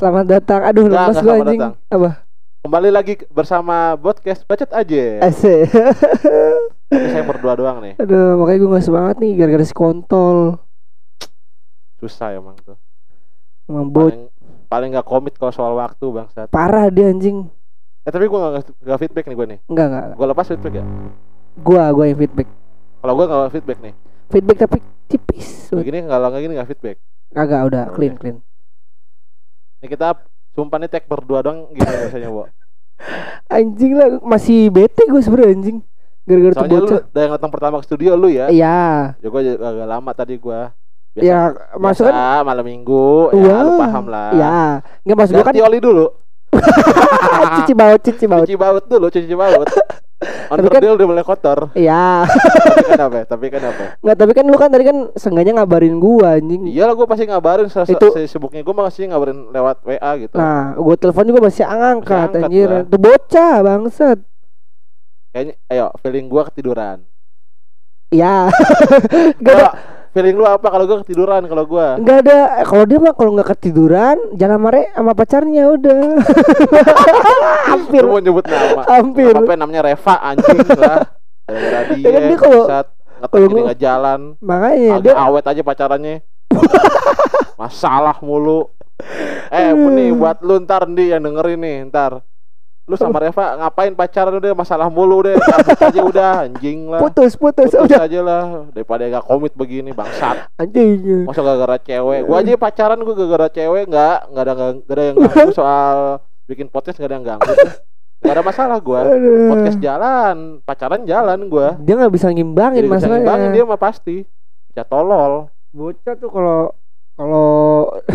Selamat datang. Aduh, lemas gue anjing. datang. Apa? Kembali lagi bersama podcast Bacot aja. Asik. Tapi saya berdua doang nih. Aduh, makanya gue gak semangat nih gara-gara si kontol. Susah emang tuh. Emang bot Paling paling nggak komit kalau soal waktu bangsat. parah dia anjing. Eh tapi gua nggak nggak feedback nih gue nih. Enggak, enggak. Gua lepas feedback ya. Gua, gua yang feedback. Kalau gua nggak feedback nih. Feedback tapi tipis. Begini kalau nggak gini nggak feedback. Kagak udah clean iya. clean. Ini kita sumpah nih tag berdua doang gitu biasanya, Bo. Anjing lah masih bete gue sebenernya anjing. Gara-gara tuh Soalnya lu bocah. udah yang datang pertama ke studio lu ya. Iya. Ya agak lama tadi gua. Biasa, Ya, maksud kan malam minggu ya Wah, lu paham lah. Iya. Enggak maksud gua kan oli dulu. cuci baut, cuci baut. Cuci baut dulu, cuci baut. kan- Onderdil udah mulai kotor. Iya. tapi kan apa? Tapi kan apa? Enggak, tapi kan lu kan tadi kan sengaja ngabarin gua anjing. Iyalah gue pasti ngabarin se Itu- se- sibuknya gue masih ngabarin lewat WA gitu. Nah, gua telepon juga masih angkat Masih angkat anjir. gua. Tuh bocah bangsat. Kayaknya ayo feeling gue ketiduran. Iya. Kalau feeling lu apa kalau gue ketiduran kalau gue? Enggak ada kalau dia mah kalau nggak ketiduran jalan mare sama pacarnya udah. hampir Lu mau nyebut nama? hampir. Apa namanya Reva anjing lah. Dia, Ya kan dia kalau- bangsat. ngetek kalau ini gua- nggak jalan. Makanya Agak dia awet aja pacarannya. Masalah mulu. Eh, nih buat lu ntar nih yang dengerin nih ntar. Lu sama Reva ngapain pacaran udah masalah mulu deh. Cabut aja udah anjing lah. putus putus, Putus udah aja lah daripada gak komit begini bangsat. anjing. Masa gara-gara cewek. Gua aja pacaran gua gara-gara cewek nggak nggak ada nggak ada yang ganggu soal bikin podcast nggak ada yang ganggu. Nggak ada masalah gua. Aduh. Podcast jalan, pacaran jalan gua. Dia nggak bisa ngimbangin Jadi bisa masalahnya. ngimbangin dia mah pasti. Ya tolol. Bocah tuh kalau kalau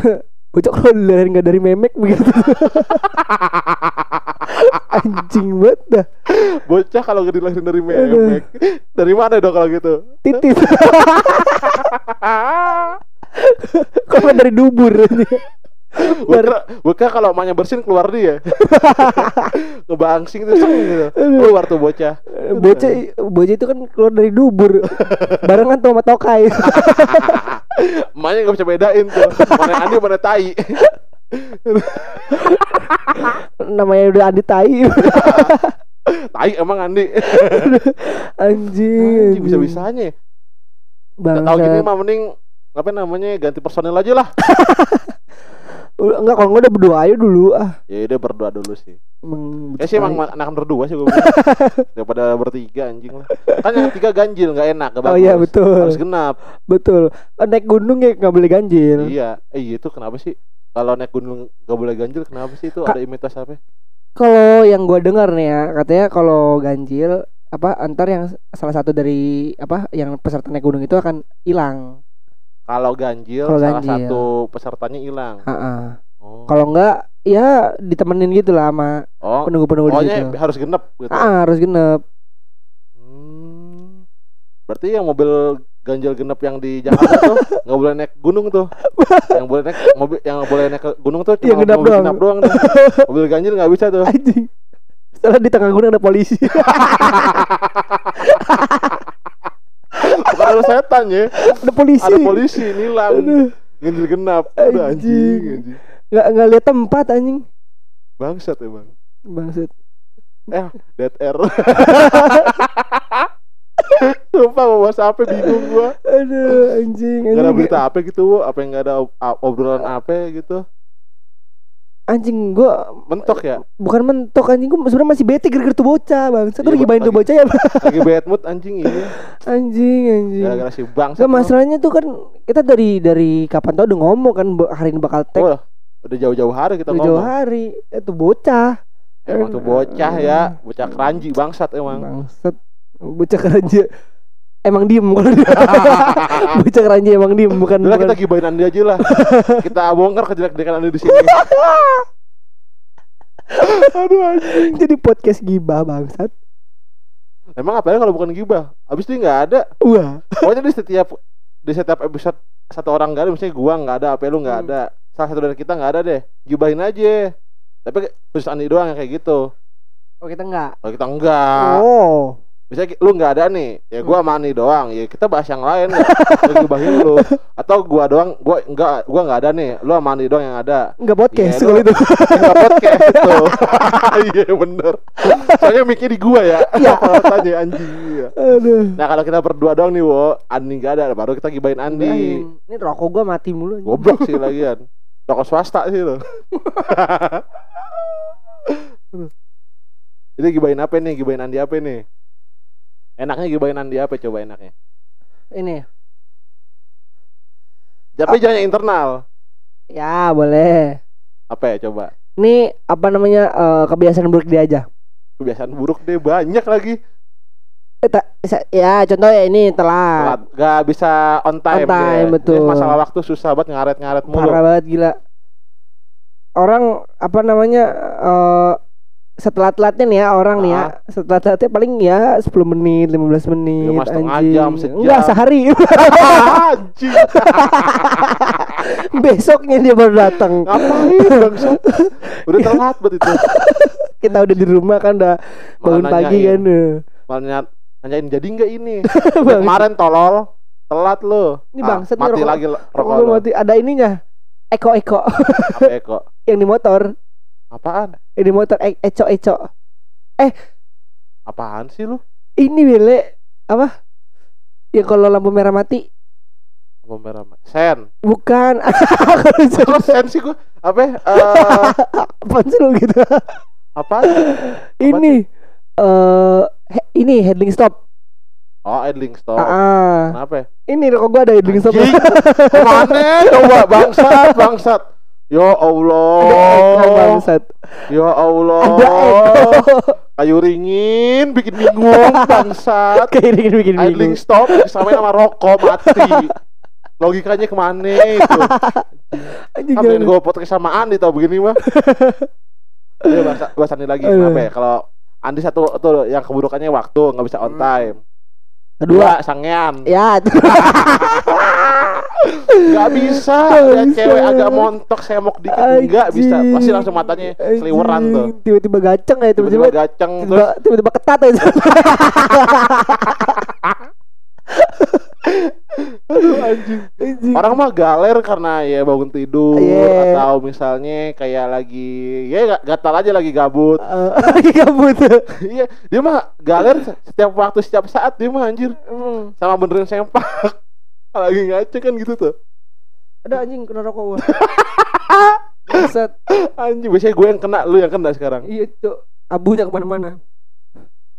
bocah kalau dilihatin nggak dari memek begitu. anjing banget dah. Bocah kalau gak dilahirin dari memek. Dari mana dong kalau gitu? Titis. Kok nggak dari dubur gua kira kalau emaknya bersin keluar dia. Ngebangsing tuh gitu. Keluar tuh bocah. bocah bocah itu kan keluar dari dubur barengan tuh sama tokai Emaknya gak bisa bedain tuh. Mana Andi mana tai. Namanya udah adi tai. Tai emang Andi. Anjing, Anjing bisa-bisanya. Gak tau gini mah mending Apa namanya ganti personil aja lah enggak kalau nggak udah berdua aja dulu ah. Ya udah berdoa dulu sih. Emang Ya sih emang tai. anak berdua sih gue Daripada bertiga anjing lah. Kan yang tiga ganjil gak enak gak oh iya betul. Harus genap. Betul. Naik gunung ya nggak boleh ganjil. Iya. Eh iya itu kenapa sih? Kalau naik gunung gak boleh ganjil Kenapa sih itu Ka- ada imitas apa? Kalau yang gua dengar nih ya katanya kalau ganjil apa antar yang salah satu dari apa yang peserta naik gunung itu akan hilang Kalau ganjil Kalau Salah ganjil. satu pesertanya hilang Ha-ha. Oh, kalau enggak ya ditemenin gitu lah sama oh. penunggu-penunggu Pokoknya situ harus genep gitu ah harus genep Hmm. Berarti yang mobil ganjil genap yang di Jakarta tuh nggak boleh naik gunung tuh. Yang boleh naik mobil yang boleh naik ke gunung tuh Yang cuma genap mobil doang. genap doang tuh. Mobil ganjil nggak bisa tuh. anjing setelah di tengah gunung ada polisi ada setan ya. ada polisi Ada polisi nilang. Ganjil genap. Udah Anjing. anjing, anjing. nggak nggak lihat tempat anjing Bangsat emang. bangsat Eh, dead air. Sumpah mau bahas apa bingung gua. aduh anjing Gak ada anjing berita apa gitu, apa yang gak ada ob- obrolan apa gitu. Anjing gua Mentok ya. bukan mentok anjing gua sebenarnya masih bete gara-gara tuh bocah bangsa Iya, tuh lagi main tuh bocah ya Lagi bad mood anjing ini. anjing anjing Gara-gara si bangsat. Gak masalahnya tuh kan kita dari dari kapan tau udah ngomong kan hari ini bakal tag Oh, udah jauh-jauh hari kita udah jauh ngomong. hari itu bocah Emang tuh bocah ya, bocah keranji bangsat emang. bangsat bocah keranja emang diem kalau dia bocah keranja emang diem bukan Udah bukan kita gibain Andi aja lah. kita bongkar kejelek-jelekan Andi di sini. Aduh anjing. jadi podcast gibah bangsat Emang apa ya kalau bukan gibah? Abis ini nggak ada. wah Pokoknya di setiap di setiap episode satu orang nggak ada, misalnya gua nggak ada, apa lu nggak Hmm. ada, salah satu dari kita nggak ada deh. Gibahin aja. Tapi khusus Andi doang yang kayak gitu. oh kita enggak Kalau kita enggak. oh Misalnya lu nggak ada nih, ya gua sama Ani doang. Ya kita bahas yang lain ya. Lagi gibahin lu. Atau gua doang, gua enggak gua nggak ada nih. Lu sama Ani doang yang ada. Enggak podcast Iya, kalau itu. Enggak podcast itu. Iya bener. Soalnya mikir di gua ya. Iya. Kalau tanya anjing. Iya. Nah kalau kita berdua doang nih, wo, Andi nggak ada, baru kita gibahin Andi. Ibrahim, Ini rokok gua mati mulu. Goblok sih lagian. Rokok swasta sih lo. Jadi gibahin apa nih? Gibahin Andi apa nih? Enaknya gibahin Andi apa coba enaknya? Ini. Tapi jangan yang internal. Ya, boleh. Apa ya coba? Ini apa namanya eh, kebiasaan buruk dia aja. Kebiasaan buruk deh banyak lagi. Eh, ta- sa- Ya, contohnya ini telat. Telat. Gak bisa on time. On time, dia. betul. Dia masalah waktu susah banget ngaret-ngaret mulu. Parah banget gila. Orang apa namanya eh setelah telatnya nih ya orang nih ya Ah. setelah telatnya paling ya 10 menit 15 menit Ya, mas, setengah anjing. jam, sejam. enggak sehari Anjing. besoknya dia baru datang Ngapain bangsat? Udah telat banget itu. kita udah di rumah kan udah bangun Malah pagi nanyain. kan eh. Malah nanya- nanyain jadi nggak ini? Bang, Kemarin tolol, telat lu. Ini Ah, bangsat nih mati rokok- lagi lo- rokok rokok mati ada ininya Eko Eko Apa Eko? yang di motor Apaan? yang di motor e Eco Eco Apaan sih lu? ini bele apa ya kalau lampu merah mati Apa merah? Sen. bukan Kok sen sih gua? Apa? ya? Eh, apa sih lu gitu apaan? ini eh he- ini headling stop Oh, idling stop. Ah, ah. Kenapa ya? ini rokok gua ada headling stop. Ke mana? Coba bangsat, bangsat. Ya ada Allah. Eko bangsat Ya Allah. ada Kayu ringin bikin bingung bangsat. kayak ini bikin Idling bingung stop disamain sama rokok mati. Logikanya ke mana itu? Jangan. gue podcast sama Andi tau begini mah. Dia bahas bahas Andi lagi kenapa ya? Kalau Andi satu tuh yang keburukannya waktu nggak bisa on Hmm. time. kedua Dua sangean. ya Nggak bisa. Nggak Lihat bisa. cewek agak montok semok dikit nggak bisa. Pasti langsung matanya seliweran tuh. Tiba-tiba gaceng ya Tiba-tiba tiba-tiba gaceng terus tiba- tiba-tiba ketat aja aduh anjing. Anjing. Orang mah galer karena ya bangun tidur Iya. atau misalnya kayak lagi ya ga- gatal aja lagi gabut. Eh, lagi gabut Iya, dia mah galer setiap waktu setiap saat dia mah anjir. Hmm. Sama benerin sempak. Lagi ngaco kan gitu tuh. ada anjing kena rokok gua Buset. Anjing biasanya gue yang kena, lu yang kena sekarang. iya cok abunya ke mana-mana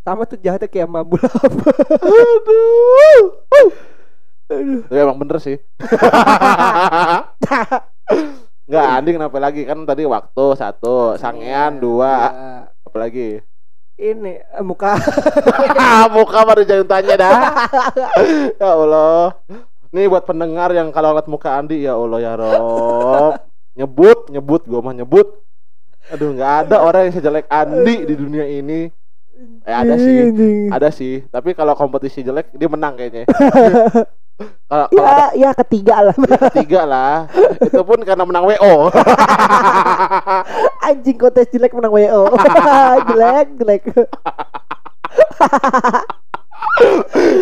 sama tuh jahatnya kayak mabul apa Aduh. aduh Tapi emang bener sih. Enggak, Andi kenapa lagi? Kan tadi waktu satu, sangean dua, Ya, apa lagi? ini eh, muka muka baru jangan tanya dah. ya Allah. Nih buat pendengar yang kalau lihat muka Andi ya Allah ya Rob. Nyebut, nyebut gua mah nyebut. Aduh, nggak ada orang yang sejelek Andi di dunia ini. Eh ada sih, Anjing. ada sih. Tapi kalau kompetisi jelek dia menang kayaknya. Kalau kalau ada ya ya ketiga lah tiga lah, itu pun karena menang WO. anjing kontes jelek menang WO jelek jelek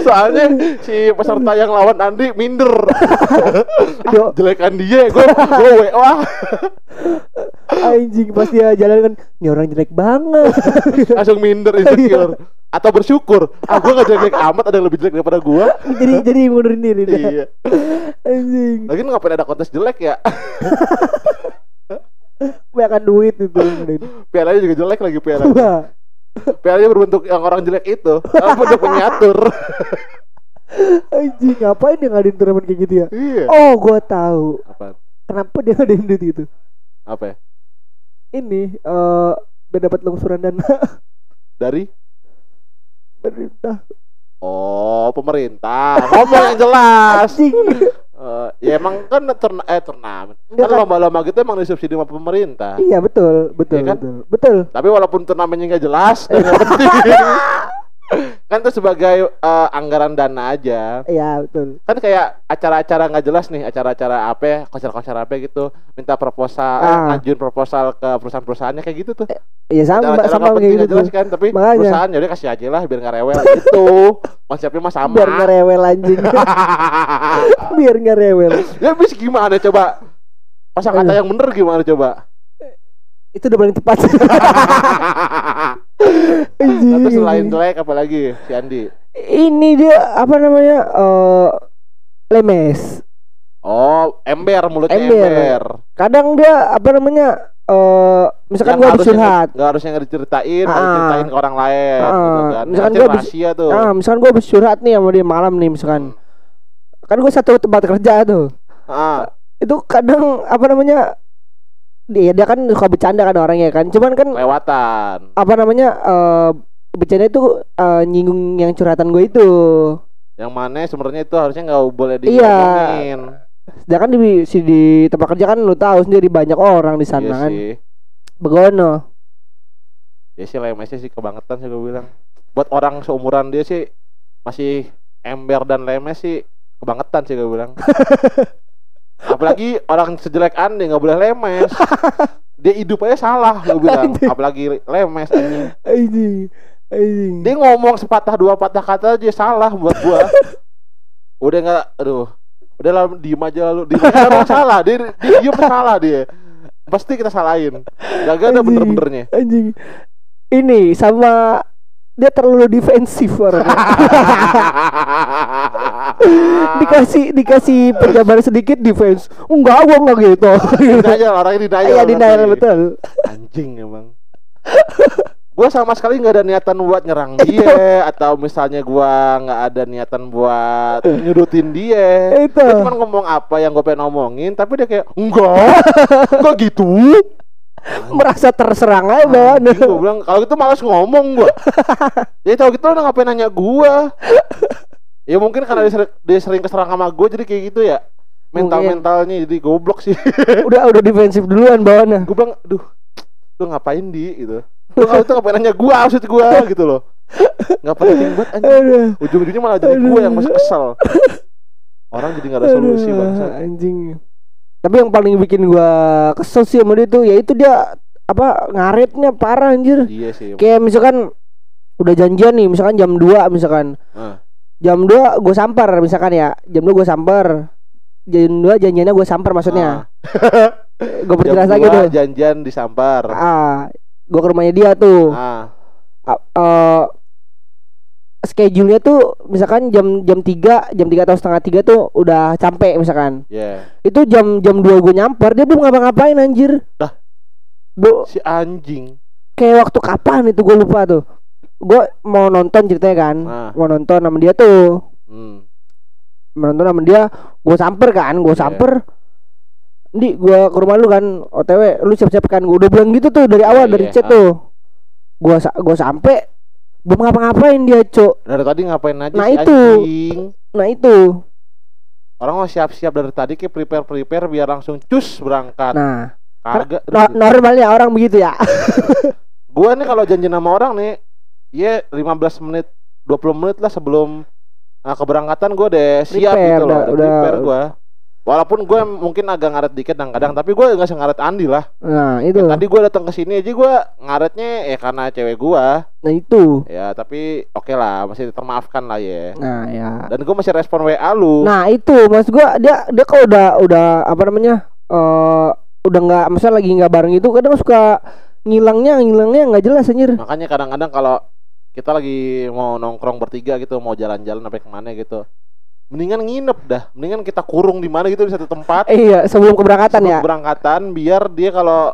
Soalnya si peserta yang lawan Andi minder. Aduh. Jelekan dia, gue gue WO ah. anjing pas dia jalan kan ini orang jelek banget. Langsung minder insecure. Atau bersyukur. Ah gue gak jelek amat ada yang lebih jelek daripada gue jadi jadi mundurin diri dia. iya. Anjing. Lagi ngapain ada kontes jelek ya? Banyak duit itu pialanya juga jelek lagi piala Wah, pialanya berbentuk yang orang jelek itu. Ah, bentuk miniatur anjing ngapain dia ngadain turnamen kayak gitu ya? Iya. Oh gua tahu. Apa? Kenapa dia ngadain duit itu apa ya? Ini eh biar dapat longsoran dana. Dari? Pemerintah. Oh pemerintah. Ngomong yang jelas. Anjing Eh, ya emang kan turna eh turnamen. Enggak kan kan? lomba-lomba gitu emang disubsidi sama pemerintah. Iya betul betul Iya kan? betul. Betul. Tapi walaupun turnamennya nggak jelas nggak penting kan itu sebagai eh, anggaran dana aja Iya betul. kan kayak acara-acara nggak jelas nih acara-acara apa ya, konser-konser apa gitu minta proposal eh, Ah. ngajuin proposal ke perusahaan-perusahaannya kayak gitu tuh Iya sama acara-acara sama kayak gitu. jelas kan tapi Makanya. perusahaan ya udah kasih aja lah biar nggak rewel gitu konsepnya mah sama Biar nggak rewel anjing. Biar nggak rewel. ya bis gimana coba masa kata yang bener gimana coba Itu udah paling tepat. Terus selain jelek apa lagi si Andi Ini dia apa namanya? eh lemes. oh ember mulutnya Ember. ember, Kadang dia apa namanya? eh misalkan habis harusnya curhat. nggak harusnya nggak diceritain Ah. diceritain ke orang lain Ah. gitu kan Misalkan gua habis- rahasia tuh Ah, misalkan gua habis curhat nih sama dia malam nih misalkan. Kan gua satu tempat kerja tuh. Ah, Itu kadang apa namanya? Dia dia kan suka bercanda kan orangnya kan. Cuman kan lewatan apa namanya? eh bercanda itu eh, nyinggung yang curhatan gue itu. yang mana sebenarnya itu harusnya nggak boleh Iya. diomongin Sedangkan di si di tempat kerja kan lu tahu sendiri banyak orang di sana iya kan. sih Begono. ya sih lemesnya sih kebangetan sih gue bilang buat orang seumuran dia sih masih ember dan lemes sih kebangetan sih gue bilang apalagi orang sejelek ande nggak boleh lemes. Dia hidup aja salah gue bilang. Apalagi lemes anjing. Anjing. Anjing. dia ngomong sepatah dua patah kata aja salah buat gua. Udah nggak aduh. Udah lah diem aja lu. Diem aja salah. Dia dia diem salah dia. Pasti kita salahin. Gak ada bener-benernya. Anjing. Ini sama dia terlalu defensif orangnya. dikasih dikasih penjabaran sedikit defense. Enggak, gua enggak gitu. denial orangnya denial Iya denial betul. anjing emang gua sama sekali nggak ada niatan buat nyerang dia atau misalnya gua nggak ada niatan buat nyudutin dia Itu. dia cuma ngomong apa yang gue pengen ngomongin tapi dia kayak enggak enggak gitu Merasa terserang aja bawaan. gue bilang kalau gitu malas ngomong gua. Ya tau gitu lo ngapain nanya gua. Ya mungkin karena dia sering, dia sering keserang sama gue jadi kayak gitu ya. Mental mentalnya jadi goblok sih. Udah udah defensif duluan bawaannya. gue bilang aduh lu ngapain di? gitu. Lu kalau itu ngapain nanya gua maksud gua gitu loh. Nggak penting banget anjing. Ujung-ujungnya malah jadi gue yang masih kesel. Orang jadi nggak ada solusi bangsa Anjing. Tapi yang paling bikin gua kesel sih sama dia tuh yaitu dia apa ngaretnya parah anjir. iya sih Kayak misalkan udah janjian nih, misalkan jam 2 misalkan. Ah. Jam 2 gue samper misalkan ya. Jam 2 gue samper. Jam 2 janjiannya gue samper maksudnya. Gue jam perjelas lagi tuh. janjian di Sampar Ah, gue ke rumahnya dia tuh. ah Ah, eh, schedule-nya tuh misalkan jam jam 3, jam 3 atau setengah 3 tuh udah sampai misalkan. ya Itu jam jam 2 gue nyamper, dia belum ngapa-ngapain anjir. Dah. Bu, si anjing kayak waktu kapan itu gue lupa tuh. Gue mau nonton ceritanya kan. Ah. Mau nonton sama dia tuh. hmm. Mau nonton sama dia, gue samper kan, gue Iya. samper. Di gua ke rumah lu kan, OTW, lu siap-siap kan. Gue udah bilang gitu tuh dari awal Iya, dari iya, chat ah. tuh. Gua gua sampai belum ngapa-ngapain dia, Cok. dari tadi ngapain aja Nah, si itu. anjing Nah, itu. orang mau siap-siap dari tadi kayak prepare prepare biar langsung cus berangkat Nah, kagak no normalnya orang begitu ya. gua nih kalau janji sama orang nih ya 15 menit 20 menit lah sebelum nah, keberangkatan gua udah siap Prepare, gitu loh udah- udah, udah- prepare gua walaupun gue mungkin agak ngaret dikit kadang-kadang tapi gue nggak sengaret Andi lah Nah, itu. tadi gue datang ke sini aja gue ngaretnya ya karena cewek gua Nah, itu. ya tapi oke lah masih termaafkan lah ya Nah, ya. dan gue masih respon WA lu Nah, itu Mas gua dia dia kalau udah udah apa namanya? eh udah nggak misalnya lagi nggak bareng itu kadang suka ngilangnya ngilangnya nggak jelas anjir. makanya kadang-kadang kalau kita lagi mau nongkrong bertiga gitu mau jalan-jalan sampai ke mana gitu mendingan nginep dah mendingan kita kurung di mana gitu di satu tempat Eh, iya, sebelum keberangkatan sebelum ya. keberangkatan biar dia kalau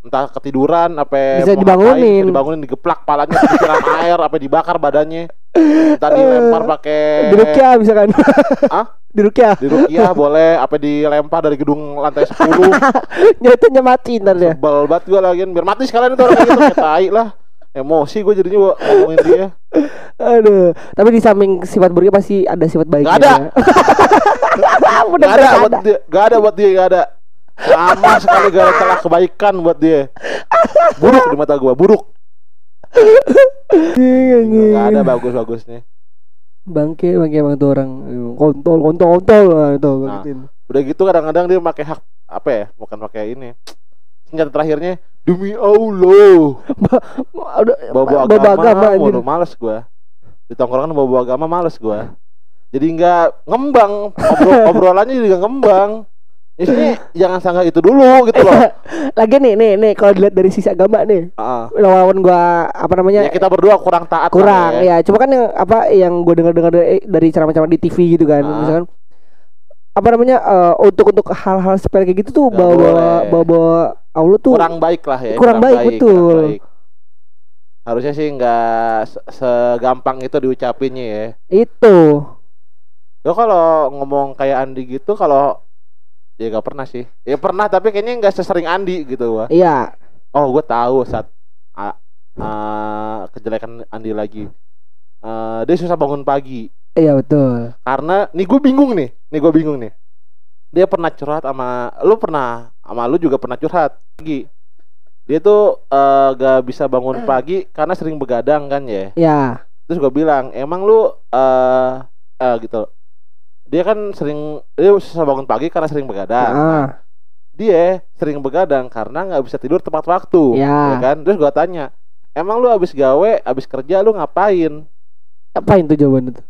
entah ketiduran apa Bisa dibangunin. ngapain, bisa dibangunin digeplak palanya disiram air apa dibakar badannya entah dilempar pakai Di Rukia misalkan. Ah? Di Rukia. di Rukiah boleh apa dilempar dari gedung lantai 10 Nyatanya mati ntar dia. sebel banget gue lagi biar mati sekalian itu orang kayak gitu lah emosi gue jadinya gua ngomongin dia Aduh, tapi di samping sifat buruknya pasti ada sifat baiknya. Nggak ada. Gak ada buat dia, gak ada buat dia, gak ada. Sama sekali gak ada celah kebaikan buat dia. Buruk di mata gua, buruk. Gak ada anjing. bagus-bagusnya. Bangke, bangke emang tuh orang kontol, kontol, kontol lah itu. Nah. Udah gitu kadang-kadang dia pakai hak apa ya? Bukan pakai ini. Senjata terakhirnya demi Allah. Bawa bawa agama, agama, anjir. waduh, males gua. Di tongkrongan bawa agama males gua. Jadi nggak ngembang, Obrol- obrolannya juga ngembang. Isinya jangan sanggah itu dulu gitu loh. Lagi nih, nih, nih kalau dilihat dari sisi agama nih, Heeh. lawan gua apa namanya? Ya kita berdua kurang taat kurang ya. ya. Cuma kan yang apa yang gue dengar-dengar dari, dari ceramah-ceramah di TV gitu kan, Ah. misalkan apa namanya eh, untuk untuk hal-hal sepele kayak gitu tuh Nggak bawa bawa boleh. bawa bawa Allah tuh kurang baik lah ya. Kurang baik, betul. baik. Harusnya sih nggak se- segampang itu diucapinnya ya. itu Lo kalau ngomong kayak Andi gitu kalau ya gak pernah sih. Ya pernah tapi kayaknya nggak sesering Andi gitu gua. iya Oh, gue tahu saat a- a- kejelekan Andi lagi. Eh, dia susah bangun pagi iya betul karena nih gue bingung nih, nih gue bingung nih. Dia pernah curhat sama lu pernah sama lu juga pernah curhat pagi. Dia tuh eh, gak bisa bangun pagi karena sering begadang kan ya. ya Terus gue bilang, emang lu eh eh, gitu. Dia kan sering dia susah bangun pagi karena sering begadang. Nah, ah, dia sering begadang karena nggak bisa tidur tepat waktu Ya. kan terus gua tanya emang lu abis gawe abis kerja lu ngapain apain tuh jawaban itu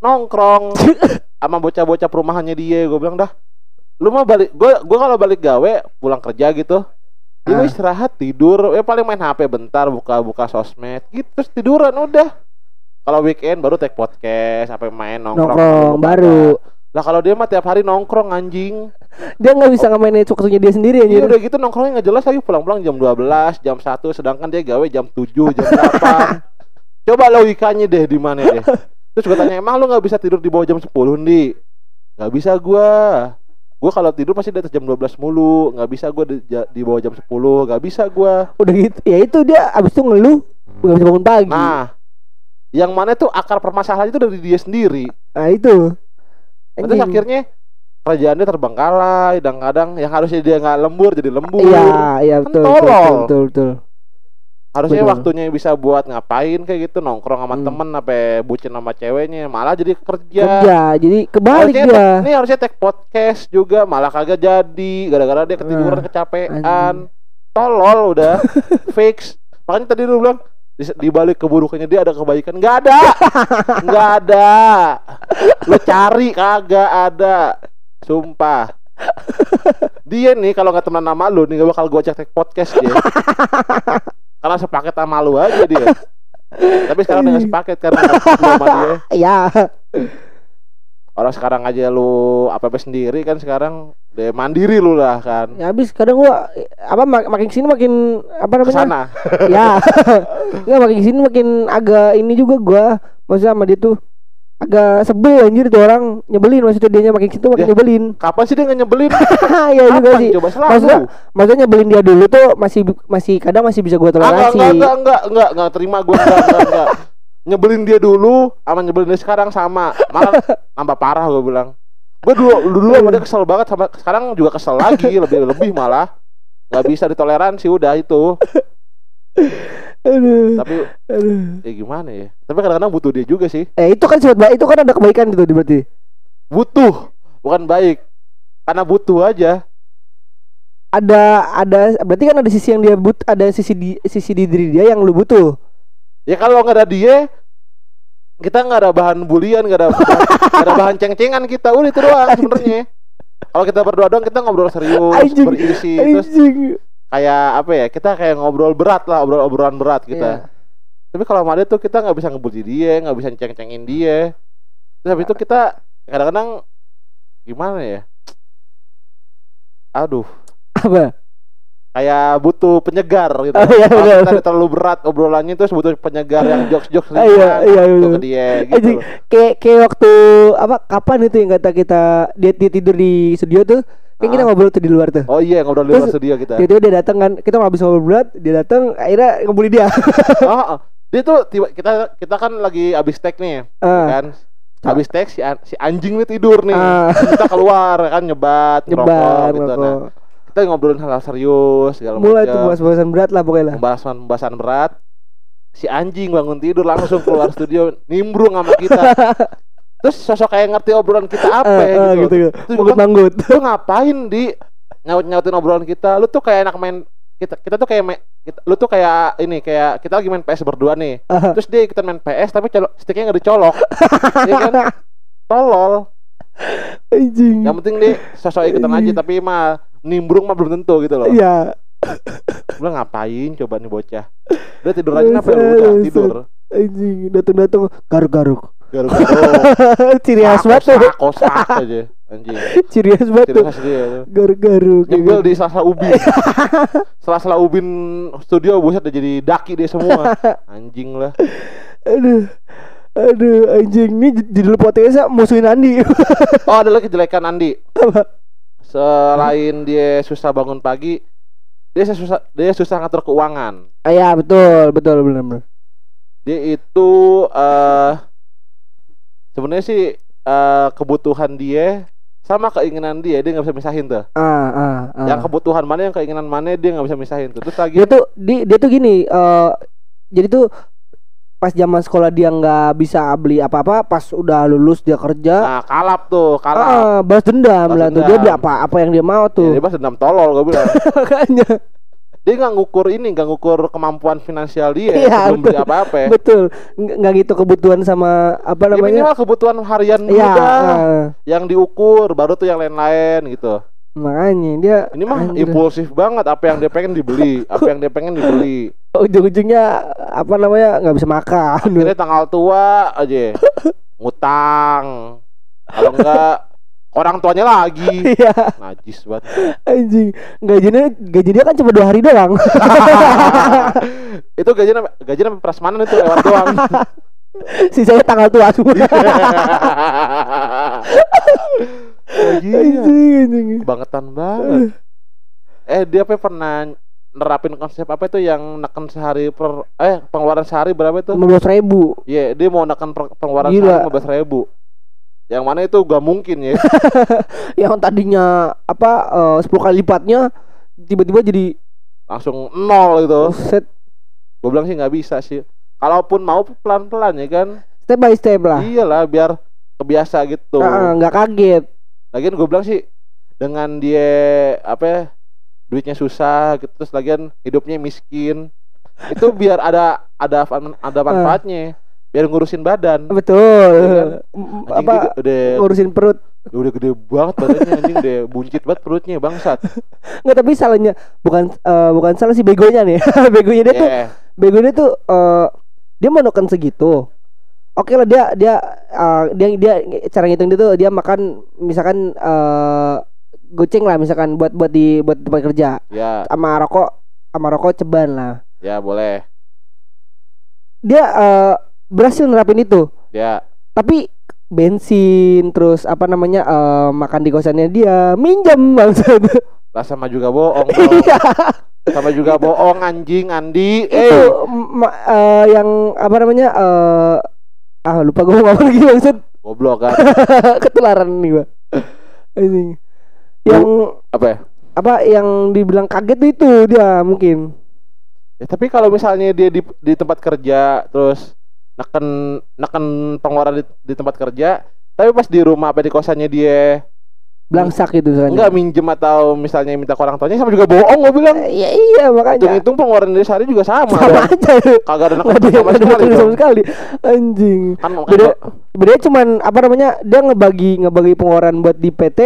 nongkrong sama bocah-bocah perumahannya dia. Gue bilang dah lu mah balik gua gua kalau balik gawe pulang kerja gitu. Ya lu Ah. istirahat tidur. Ya paling main HP bentar buka buka sosmed. Gitu terus tiduran udah. Kalau weekend baru take podcast sampai main nongkrong, nongkrong baru. Lah kalau dia mah tiap hari nongkrong anjing. Dia nggak bisa ngemainin waktunya dia sendiri Iya anjir. udah gitu nongkrongnya nggak jelas lagi. Pulang-pulang jam 12, jam 1 sedangkan dia gawe jam 7, jam 8. Coba logikanya deh di mana deh. Terus gue tanya, "Emang lu nggak bisa tidur di bawah jam 10, Ndi?" Nggak bisa gua. Gua kalau tidur pasti di atas jam 12 mulu, nggak bisa gua di, di bawah jam 10, nggak bisa gua. udah gitu ya itu dia abis itu ngeluh nggak bisa bangun pagi Nah, yang mana tuh akar permasalahan itu dari dia sendiri. nah itu Terus Anjing. akhirnya kerjaannya terbengkalai, kadang-kadang yang harusnya dia nggak lembur jadi lembur. iya iya Kan betul betul, betul betul betul harusnya Betul. waktunya bisa buat ngapain kayak gitu nongkrong sama Hmm. temen apa bucin sama ceweknya malah jadi kerja, kerja jadi kebalik harusnya dia. ini harusnya take podcast juga malah kagak jadi. Gara-gara dia ketiduran Nah, kecapean. anjing. tolol udah. Fix. Makanya tadi lu bilang di, di balik keburukannya dia ada kebaikan. Nggak ada. Nggak ada. Lu cari kagak ada. Sumpah. Dia nih kalau nggak teman sama lu nih gak bakal gua cek take podcast dia karena sepaket sama lu aja dia. Tapi sekarang udah gak sepaket karena sama dia. Iya. Orang sekarang aja lu apa apa sendiri kan sekarang deh mandiri lu lah kan. Ya habis kadang gua apa mak- makin ke sini makin apa namanya? Ke sana. Ya. Nggak makin ke sini makin agak ini juga gua. Maksudnya sama dia tuh agak sebel anjir tuh orang nyebelin maksudnya dia makin situ makin Ya. nyebelin kapan sih dia nggak nyebelin ya juga Kapan? sih coba selalu Maksudnya- maksudnya nyebelin dia dulu tuh masih masih kadang masih bisa gua Ah, enggak, toleransi enggak, enggak, enggak, enggak, enggak terima gue enggak, enggak, enggak. Nyebelin dia dulu sama nyebelin dia sekarang sama. Malah nambah parah gue bilang. Gue dulu dulu sama dia kesel banget sama sekarang juga kesel lagi, lebih lebih malah. Gak bisa ditoleransi udah itu. Aduh, Tapi aduh. ya gimana ya? Tapi kadang-kadang butuh dia juga sih. eh itu kan sifat baik itu kan ada kebaikan gitu berarti Butuh, bukan baik. Karena butuh aja. ada ada berarti kan ada sisi yang dia but ada sisi di sisi di diri dia yang lu butuh Ya kalau nggak ada dia kita nggak ada bahan bulian, nggak ada nggak ada bahan ceng-cengan kita. Udah itu doang sebenarnya. Kalau kita berdua doang kita ngobrol serius, Anjing. berisi, terus kayak apa ya kita kayak ngobrol berat lah obrol obrolan berat kita. Iya. tapi kalau sama dia tuh kita nggak bisa ngebully dia nggak bisa ceng-cengin dia. Terus habis itu kita kadang-kadang gimana ya? Aduh. Apa? Kayak butuh penyegar gitu. Oh, iya, kalau kita terlalu berat obrolannya terus butuh penyegar yang jokes jokes Ah, iya, iya, untuk iya. ke dia gitu Anjing, loh. kayak kayak waktu apa kapan itu yang kata kita dia, dia tidur di studio tuh kan kita Ah. ngobrol tuh di luar tuh. Oh iya ngobrol di luar Terus- studio kita. tiba-tiba dia datang kan kita habis ngobrol berat dia datang akhirnya ngebully dia. Oh, oh. dia tuh tiba kita kita kan lagi abis tag nih Ah, kan? Habis tag si, an- si anjing nih tidur nih. Ah. kita keluar kan? Nyebat ngerokok gitu. Nah kita ngobrolin hal, -hal serius segala mulai tuh macam bahas-bahasan berat lah pokoknya lah. Pembahasan pembahasan berat. Si anjing bangun tidur langsung keluar studio nimbrung sama kita terus sosok kayak ngerti obrolan kita apa Eh, ya eh, gitu, gitu, gitu. Manggut manggut. lu ngapain di nyaut nyautin obrolan kita lu tuh kayak anak main kita kita tuh kayak main, kita, lu tuh kayak ini kayak kita lagi main PS berdua nih Ah. terus dia ikutan main PS tapi colok, sticknya nggak dicolok ya kan tolol Anjing. yang penting dia sosok ikutan aja tapi mah nimbrung mah belum tentu gitu loh Iya. Lu ngapain coba nih bocah udah tidur aja kenapa ya lu udah tidur Anjing, datang-datang garuk-garuk. Garuk-garuk Ciri khas banget tuh. kosak aja anjing Ciri khas banget tuh. tuh Garuk-garuk. ya nyembil kan? di sela-sela ubin sela-sela ubin studio buset udah jadi daki dia semua anjing lah Aduh. Aduh, anjing ini judul podcastnya musuhin Andi. oh ada lagi kejelekan Andi Apa? selain dia susah bangun pagi dia susah dia susah ngatur keuangan Ah, ya betul, betul benar benar. dia itu eh sebenarnya sih eh kebutuhan dia sama keinginan dia dia nggak bisa misahin tuh. Ah, ah, ah. yang kebutuhan mana yang keinginan mana dia nggak bisa misahin tuh. Terus lagi dia tuh di, dia tuh gini eh jadi tuh pas zaman sekolah dia nggak bisa beli apa-apa pas udah lulus dia kerja. Nah kalap tuh kalap. Ah, balas dendam Balas lah tuh. Dia dendam. beli apa apa yang dia mau Ya, tuh dia bahas dendam tolol gue bilang. Makanya dia nggak ngukur ini nggak ngukur kemampuan finansial dia Iya, sebelum beli betul. apa-apa. Ya. betul Nggak- gitu kebutuhan sama apa Ya, namanya? minimal kebutuhan harian Iya, ah, yang diukur baru tuh yang lain-lain gitu. Makanya dia ini mah anjir, impulsif banget apa yang dia pengen dibeli apa yang dia pengen dibeli. Ujung-ujungnya apa namanya nggak bisa makan. Akhirnya tanggal tua aja. Ngutang. Kalau enggak orang tuanya lagi. Iya. Najis banget. Anjing. Gajinya gaji dia kan cuma dua hari doang. Itu gajinya gajinya prasmanan itu lewat doang. Sisanya tanggal tua semua. Lagi anjing anjing. Kebangetan banget. Eh dia apa pernah nerapin konsep apa itu yang neken sehari per eh pengeluaran sehari berapa itu? belas ribu. Iya dia mau neken pengeluaran Gila. sehari lima ribu yang mana itu gak mungkin ya. Yang tadinya apa eh, sepuluh kali lipatnya tiba-tiba jadi langsung nol itu set gue bilang sih nggak bisa sih. Kalaupun mau pelan-pelan ya kan? Step by step lah. Iyalah biar kebiasa gitu. Nggak kaget. Lagian gue bilang sih dengan dia apa ya, duitnya susah gitu terus lagian hidupnya miskin itu biar ada ada ada manfaatnya biar ngurusin badan. Betul. Iya kan? Anjing apa udah ngurusin perut. Udah gede banget badannya anjing. Deh buncit banget perutnya bangsat. Nggak tapi salahnya bukan eh, bukan salah si begonya nih. Begonya dia tuh Eh, begonya tuh eh, dia mau neken segitu. Oke lah dia dia eh, dia dia cara ngitung dia tuh dia makan misalkan eh goceng lah misalkan buat buat di buat tempat kerja. Ya sama rokok sama rokok ceban lah. Ya boleh. Dia eh, berhasil nerapin itu. Ya. Tapi bensin terus apa namanya eh, makan di kosannya dia minjem maksud. Lah sama juga bohong iya. Sama juga bohong anjing Andi. Itu eh. eh, yang apa namanya eh ah lupa gue ngomong lagi maksud. Goblok kan? Ketularan nih gua. Ini yang apa ya? apa yang dibilang kaget itu dia mungkin. Ya, tapi kalau misalnya dia di, di tempat kerja terus neken neken pengeluaran di, di tempat kerja, tapi pas di rumah apa di kosannya dia belangsak itu soalnya enggak minjem atau misalnya minta ke orang tuanya sama juga bohong gue bilang. Eh, iya iya makanya Hitung-hitung pengeluaran dia sehari juga sama. sama dong. aja Kagak ada ada sama sekali. sama sekali anjing Kan beda kan- beda cuman apa namanya dia ngebagi ngebagi pengeluaran buat di PT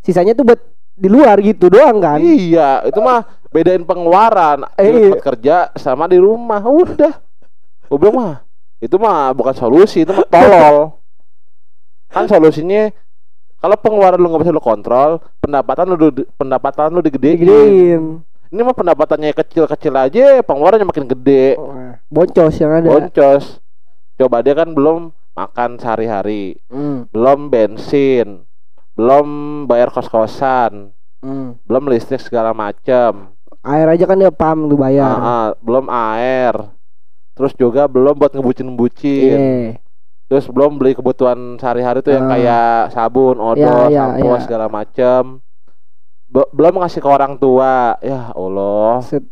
sisanya tuh buat di luar gitu doang kan Iya, itu mah bedain pengeluaran Eh, di iya. tempat kerja sama di rumah. Udah. Gue bilang mah itu mah bukan solusi, itu mah tolol. kan solusinya kalau pengeluaran lu nggak bisa lu kontrol, pendapatan lu pendapatan lu digedein. digedein Ini mah pendapatannya kecil-kecil aja, pengeluarannya makin gede. Wah, boncos yang ada Boncos. Coba dia kan belum makan sehari-hari, Hmm, belum bensin, belum bayar kos-kosan, hmm. belum listrik segala macam. air aja kan dia pam tuh bayar Ah, ah, belum air. Terus juga belum buat ngebucin-bucin. Iya. Terus belum beli kebutuhan sehari-hari tuh yang Ah. kayak sabun, odol, Ya, ya, sampo ya. segala macam. Be- belum ngasih ke orang tua. Ya Allah. Set.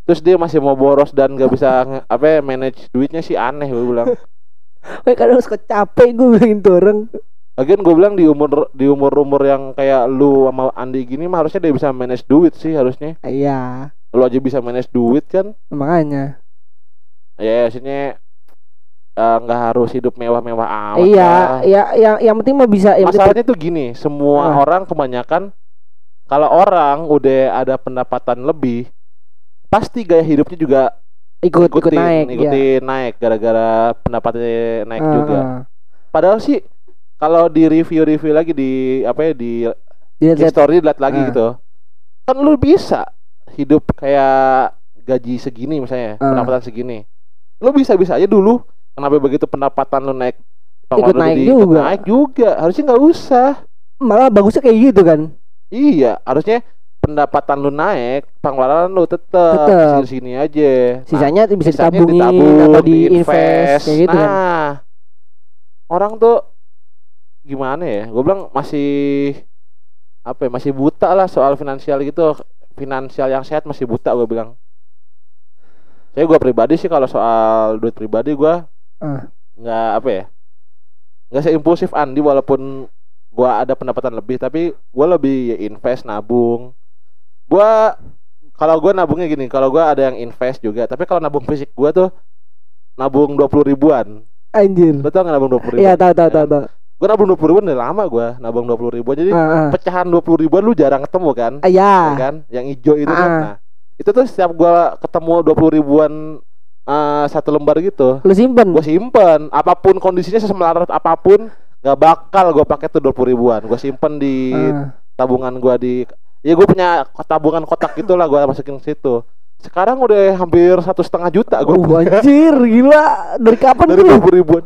terus dia masih mau boros dan gak bisa apa ya, manage duitnya sih aneh gue bilang Kayak kadang suka capek gue bilangin tuh orang. Lagian gue bilang di umur di umur umur yang kayak lu sama Andi gini mah harusnya dia bisa manage duit sih harusnya Iya, lu aja bisa manage duit kan makanya. Ya maksudnya eh, nggak harus hidup mewah-mewah amat iya, lah. ya yang yang penting mah bisa yang penting masalahnya tuh gini semua Ah. orang kebanyakan kalau orang udah ada pendapatan lebih pasti gaya hidupnya juga ikut ikut ikutin naik ya. ikutin naik gara-gara pendapatannya naik Ah, juga ah. padahal sih kalau di review-review lagi di apa ya di Dilihat-lihat. history lihat lagi Ah. gitu kan lu bisa hidup kayak gaji segini misalnya Ah. pendapatan segini lu bisa bisa aja dulu kenapa begitu pendapatan lu naik Ikut lu naik jadi juga. naik juga harusnya nggak usah malah bagusnya kayak gitu kan. iya harusnya pendapatan lu naik pengeluaran lu tetap Tetep. sini aja Nah, Sisanya bisa sisanya ditabungin ditabung, atau diinvest kayak gitu nah, kan. orang tuh gimana ya? Gue bilang masih apa ya? Masih buta lah soal finansial gitu. Finansial yang sehat masih buta gue bilang. Saya gue pribadi sih kalau soal duit pribadi gue Ah. nggak apa ya? Nggak seimpulsif Andi walaupun gue ada pendapatan lebih tapi gue lebih ya invest nabung. Gue kalau gue nabungnya gini, kalau gue ada yang invest juga, tapi kalau nabung fisik gue tuh nabung dua puluh ribuan. Anjir. Lo tau gak nabung dua puluh ribuan? Iya, tahu tahu tahu tahu. Gue nabung dua puluh ribuan udah lama gue nabung dua puluh ribuan. Jadi Ah, ah. pecahan dua puluh ribuan lu jarang ketemu kan? Ah, Ya ya. kan? Yang hijau itu kan. Ah. Nah, itu tuh setiap gue ketemu dua puluh ribuan eh, satu lembar gitu, Lu simpen. gue simpen. Apa pun kondisinya semelarat apa pun, gak bakal gue pakai tuh dua puluh ribuan. Gue simpen di Ah. tabungan gue di ya gue punya tabungan kotak gitulah gue masukin ke situ. Sekarang udah hampir satu setengah juta gue Oh, anjir, gila. Dari kapan dari dua puluh ribuan.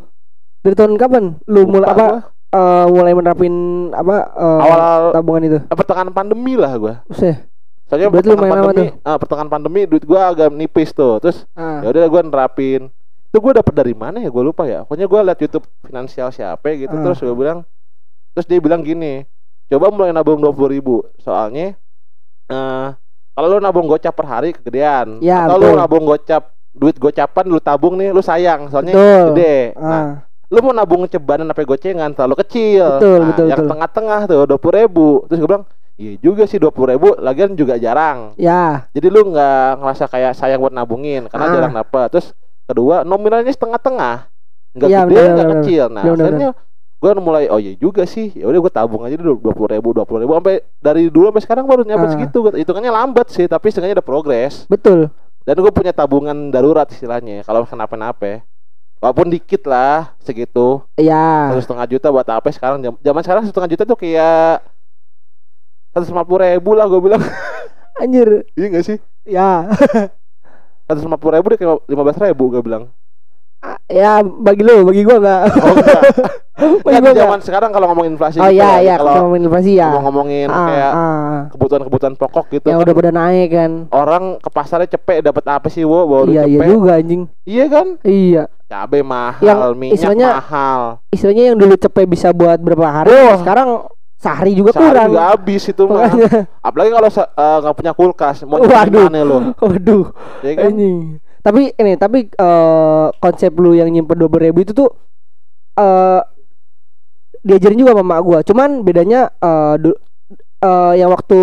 Dari tahun kapan? Lu mulai apa? gua. eh, mulai menerapin apa eh, Awal tabungan itu? pertengahan pandemi lah gue. Soalnya Berarti pertengahan pandemi, ah, pertengahan pandemi duit gua agak nipis tuh. Terus Ah. ya udah gua nerapin. Itu gua dapet dari mana ya? Gua lupa ya. Pokoknya gua liat YouTube finansial siapa gitu Ah. terus gua bilang terus dia bilang gini, coba mulai nabung 20.000 ribu Soalnya eh kalau lu nabung gocap per hari kegedean. Ya, Atau lu nabung gocap duit gocapan lu tabung nih lu sayang soalnya Betul. gede. Ah. Nah, lu mau nabung cebanan apa gocengan terlalu kecil. Betul, nah, betul, yang betul. tengah-tengah tuh 20.000 ribu Terus gue bilang, iya juga sih 20.000 ribu lagian juga jarang. Ya. Jadi lu nggak ngerasa kayak sayang buat nabungin karena Ah. jarang dapat. Terus kedua nominalnya setengah-tengah, nggak Iya, gede nggak kecil. Nah akhirnya gue mulai oh iya juga sih. Ya udah gue tabung aja dulu dua puluh ribu, dua puluh ribu sampai dari dulu sampai sekarang baru nyampe Ah. segitu. Hitungannya lambat sih, tapi setengahnya ada progres. Betul. Dan gue punya tabungan darurat istilahnya kalau kenapa-napa. Walaupun dikit lah segitu Ya. satu setengah juta buat apa sekarang zaman sekarang setengah juta tuh kayak seratus lima puluh ribu lah gue bilang Anjir. iya gak sih Ya. seratus lima puluh ribu deh kayak lima belas ribu gue bilang ya bagi lu, bagi gua enggak. oh enggak Bagi Kan gua zaman sekarang kalau ngomongin inflasi Oh gitu iya ya, iya kalau kalau ngomongin inflasi ya. ngomong-ngomongin Ah, kayak ah. kebutuhan-kebutuhan pokok gitu yang kan udah pada naik kan. orang ke pasarnya cepet dapat apa sih wo duit Iya iya cepet juga anjing. iya kan Iya. cabai mahal Yang minyak istilahnya- mahal Istilahnya yang dulu cepet bisa buat berapa hari, Wah. sekarang sehari juga sehari kurang. juga habis itu mah apalagi kalau eh, nggak punya kulkas mau Waduh. gimana lo waduh, ya kan anjing. Tapi ini, tapi eh, konsep lu yang nyimpen dua ribu itu tuh eh diajarin juga sama mak gua. Cuman bedanya eh du- eh, yang waktu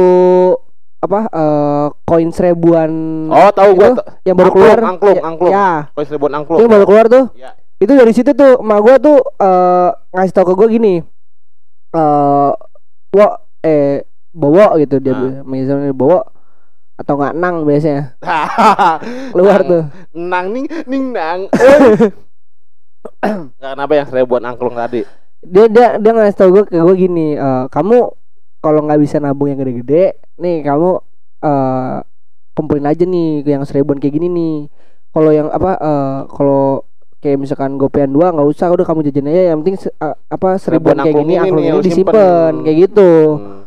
apa eh koin seribuan oh tahu gua yang baru angklung, keluar angklung, ya, angklung. ya koin seribuan angklung itu yang baru keluar tuh Iya. itu dari situ tuh mak gua tuh eh ngasih tau ke gua gini eh wo eh bawa gitu dia Ah. misalnya bawa atau nggak nang biasanya. Keluar Nang- tuh. nang ning ning nang. Nggak kenapa yang seribuan angklung tadi? Dia dia dia ngasih tau gue ke gue gini eh, kamu kalau nggak bisa nabung yang gede-gede nih kamu eh kumpulin aja nih yang seribuan kayak gini nih. Kalau yang apa eh kalau kayak misalkan gopean dua nggak usah udah kamu jajan aja. Yang penting se- apa seribuan, Seribuan kayak gini ini nih, ini disimpan kayak gitu. Hmm.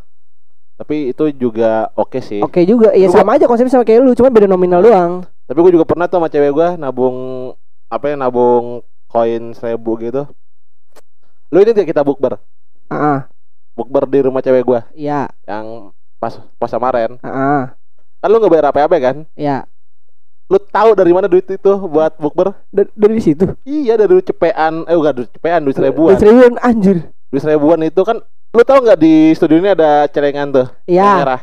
tapi itu juga oke sih. Oke juga. Ya Lu- sama aja konsepnya sama kayak lu cuma beda nominal doang. tapi gue juga pernah tuh sama cewek gue nabung apa ya nabung koin seribu gitu. Lu ini kita bukber? Ah ah, bukber di rumah cewek gue iya. Yang pas pas kemarin. Ah ah, kan lu nggak bayar apa apa kan? Iya lu tahu dari mana duit itu buat bukber? Da- dari situ? Iya dari duit cepean. Eh bukan duit cepean duit seribuan Dari seribuan. anjir. Duit seribuan itu kan lu tahu nggak di studio ini ada celengan tuh? Yang ya merah.